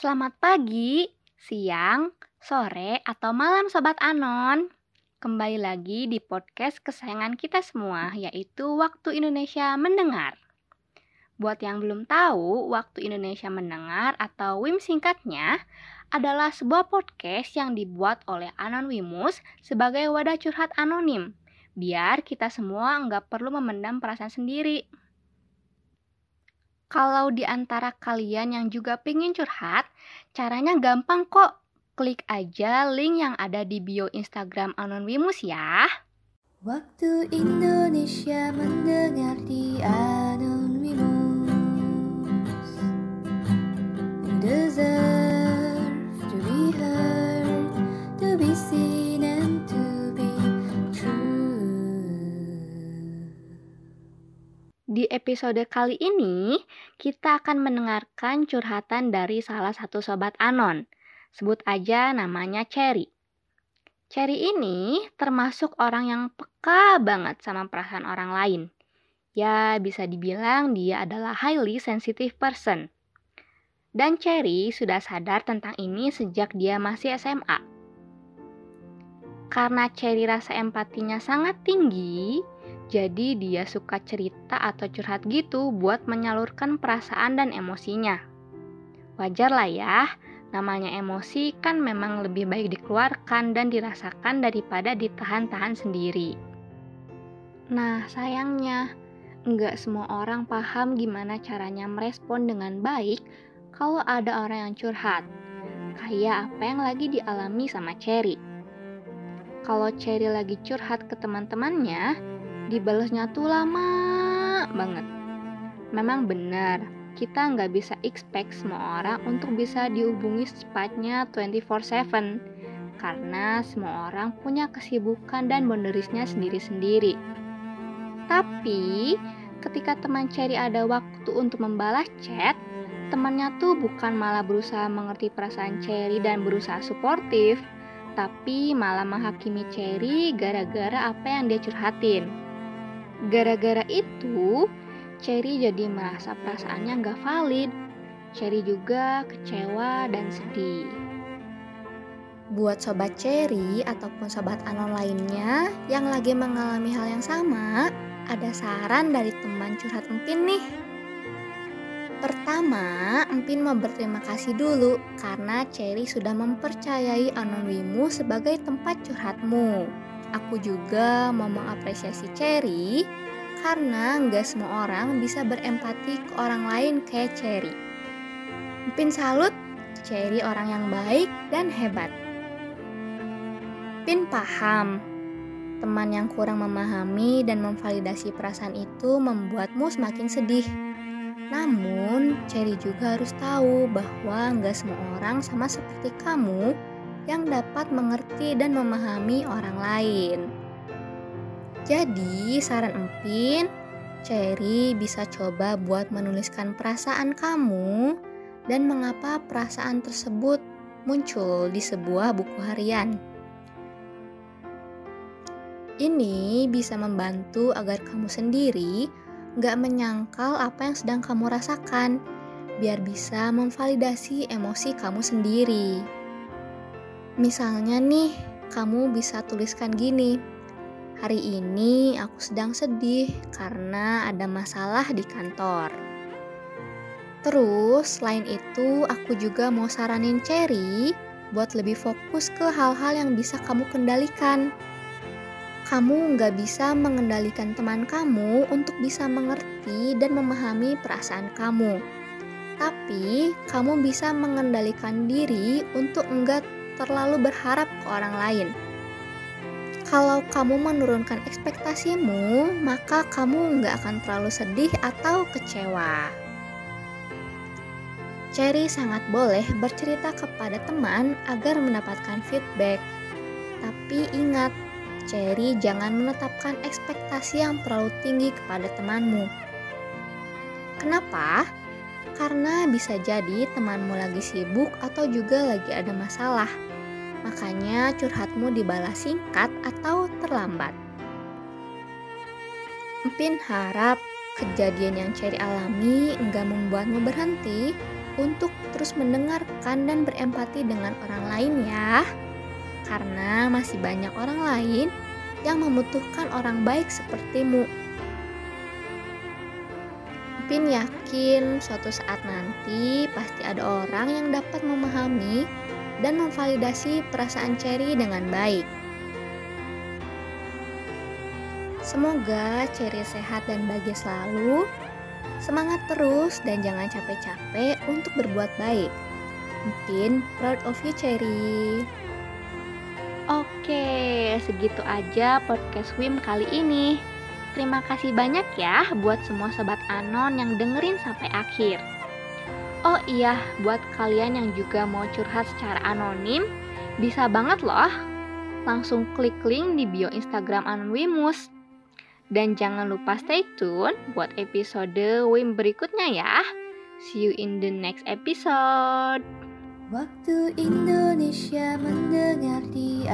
Selamat pagi, siang, sore, atau malam Sobat Anon. Kembali lagi di podcast kesayangan kita semua, yaitu Waktu Indonesia Mendengar. Buat yang belum tahu, Waktu Indonesia Mendengar atau WIM singkatnya adalah sebuah podcast yang dibuat oleh Anon Wimus sebagai wadah curhat anonim, biar kita semua nggak perlu memendam perasaan sendiri. Kalau di antara kalian yang juga pengen curhat, caranya gampang kok. Klik aja link yang ada di bio Instagram Anonymous ya. Waktu Indonesia mendengar di Anonymous episode kali ini, kita akan mendengarkan curhatan dari salah satu sobat Anon. Sebut aja namanya Cherry. Cherry ini termasuk orang yang peka banget sama perasaan orang lain. Ya, bisa dibilang dia adalah highly sensitive person. Dan Cherry sudah sadar tentang ini sejak dia masih SMA. Karena Cherry rasa empatinya sangat tinggi, jadi dia suka cerita atau curhat gitu buat menyalurkan perasaan dan emosinya. Wajar lah ya, Namanya emosi kan memang lebih baik dikeluarkan dan dirasakan daripada ditahan-tahan sendiri. Nah, sayangnya, nggak semua orang paham gimana caranya merespon dengan baik kalau ada orang yang curhat. Kayak apa yang lagi dialami sama Cherry. Kalau Cherry lagi curhat ke teman-temannya, dibalesnya tuh lama banget. Memang benar, kita nggak bisa expect semua orang untuk bisa dihubungi secepatnya 24/7 karena semua orang punya kesibukan dan boundariesnya sendiri-sendiri. Tapi ketika teman Cherry ada waktu untuk membalas chat, temannya tuh bukan malah berusaha mengerti perasaan Cherry dan berusaha suportif, tapi malah menghakimi Cherry gara-gara apa yang dia curhatin. Gara-gara itu, Cherry jadi merasa perasaannya nggak valid. Cherry juga kecewa dan sedih. Buat sobat Cherry ataupun sobat Anon lainnya yang lagi mengalami hal yang sama, ada saran dari teman curhat Empin nih. Pertama, Empin mau berterima kasih dulu karena Cherry sudah mempercayai Anonwimu sebagai tempat curhatmu. Aku juga mau mengapresiasi Cherry karena nggak semua orang bisa berempati ke orang lain kayak Cherry. Pin salut, Cherry orang yang baik dan hebat. Pin paham, teman yang kurang memahami dan memvalidasi perasaan itu membuatmu semakin sedih. Namun, Cherry juga harus tahu bahwa nggak semua orang sama seperti kamu yang dapat mengerti dan memahami orang lain. Jadi, saran Empin, Cherry bisa coba buat menuliskan perasaan kamu dan mengapa perasaan tersebut muncul di sebuah buku harian. Ini bisa membantu agar kamu sendiri gak menyangkal apa yang sedang kamu rasakan, biar bisa memvalidasi emosi kamu sendiri. Misalnya nih, kamu bisa tuliskan gini, Hari ini aku sedang sedih karena ada masalah di kantor. Terus, selain itu, aku juga mau saranin Cherry buat lebih fokus ke hal-hal yang bisa kamu kendalikan. Kamu nggak bisa mengendalikan teman kamu untuk bisa mengerti dan memahami perasaan kamu. Tapi, kamu bisa mengendalikan diri untuk enggak terlalu berharap ke orang lain. Kalau kamu menurunkan ekspektasimu, maka kamu nggak akan terlalu sedih atau kecewa. Cherry sangat boleh bercerita kepada teman agar mendapatkan feedback. Tapi ingat, Cherry jangan menetapkan ekspektasi yang terlalu tinggi kepada temanmu. Kenapa? Karena bisa jadi temanmu lagi sibuk atau juga lagi ada masalah Makanya curhatmu dibalas singkat atau terlambat. Empin harap kejadian yang Cherry alami enggak membuatmu berhenti untuk terus mendengarkan dan berempati dengan orang lain ya. Karena masih banyak orang lain yang membutuhkan orang baik sepertimu. Pin yakin suatu saat nanti pasti ada orang yang dapat memahami dan memvalidasi perasaan Cherry dengan baik. Semoga Cherry sehat dan bahagia selalu. Semangat terus dan jangan capek-capek untuk berbuat baik. Mungkin proud of you Cherry. Oke, segitu aja podcast Wim kali ini. Terima kasih banyak ya buat semua sobat Anon yang dengerin sampai akhir. Oh iya, buat kalian yang juga mau curhat secara anonim, bisa banget loh. Langsung klik link di bio Instagram Anonwimus. Dan jangan lupa stay tune buat episode Wim berikutnya ya. See you in the next episode. Waktu Indonesia mendengar di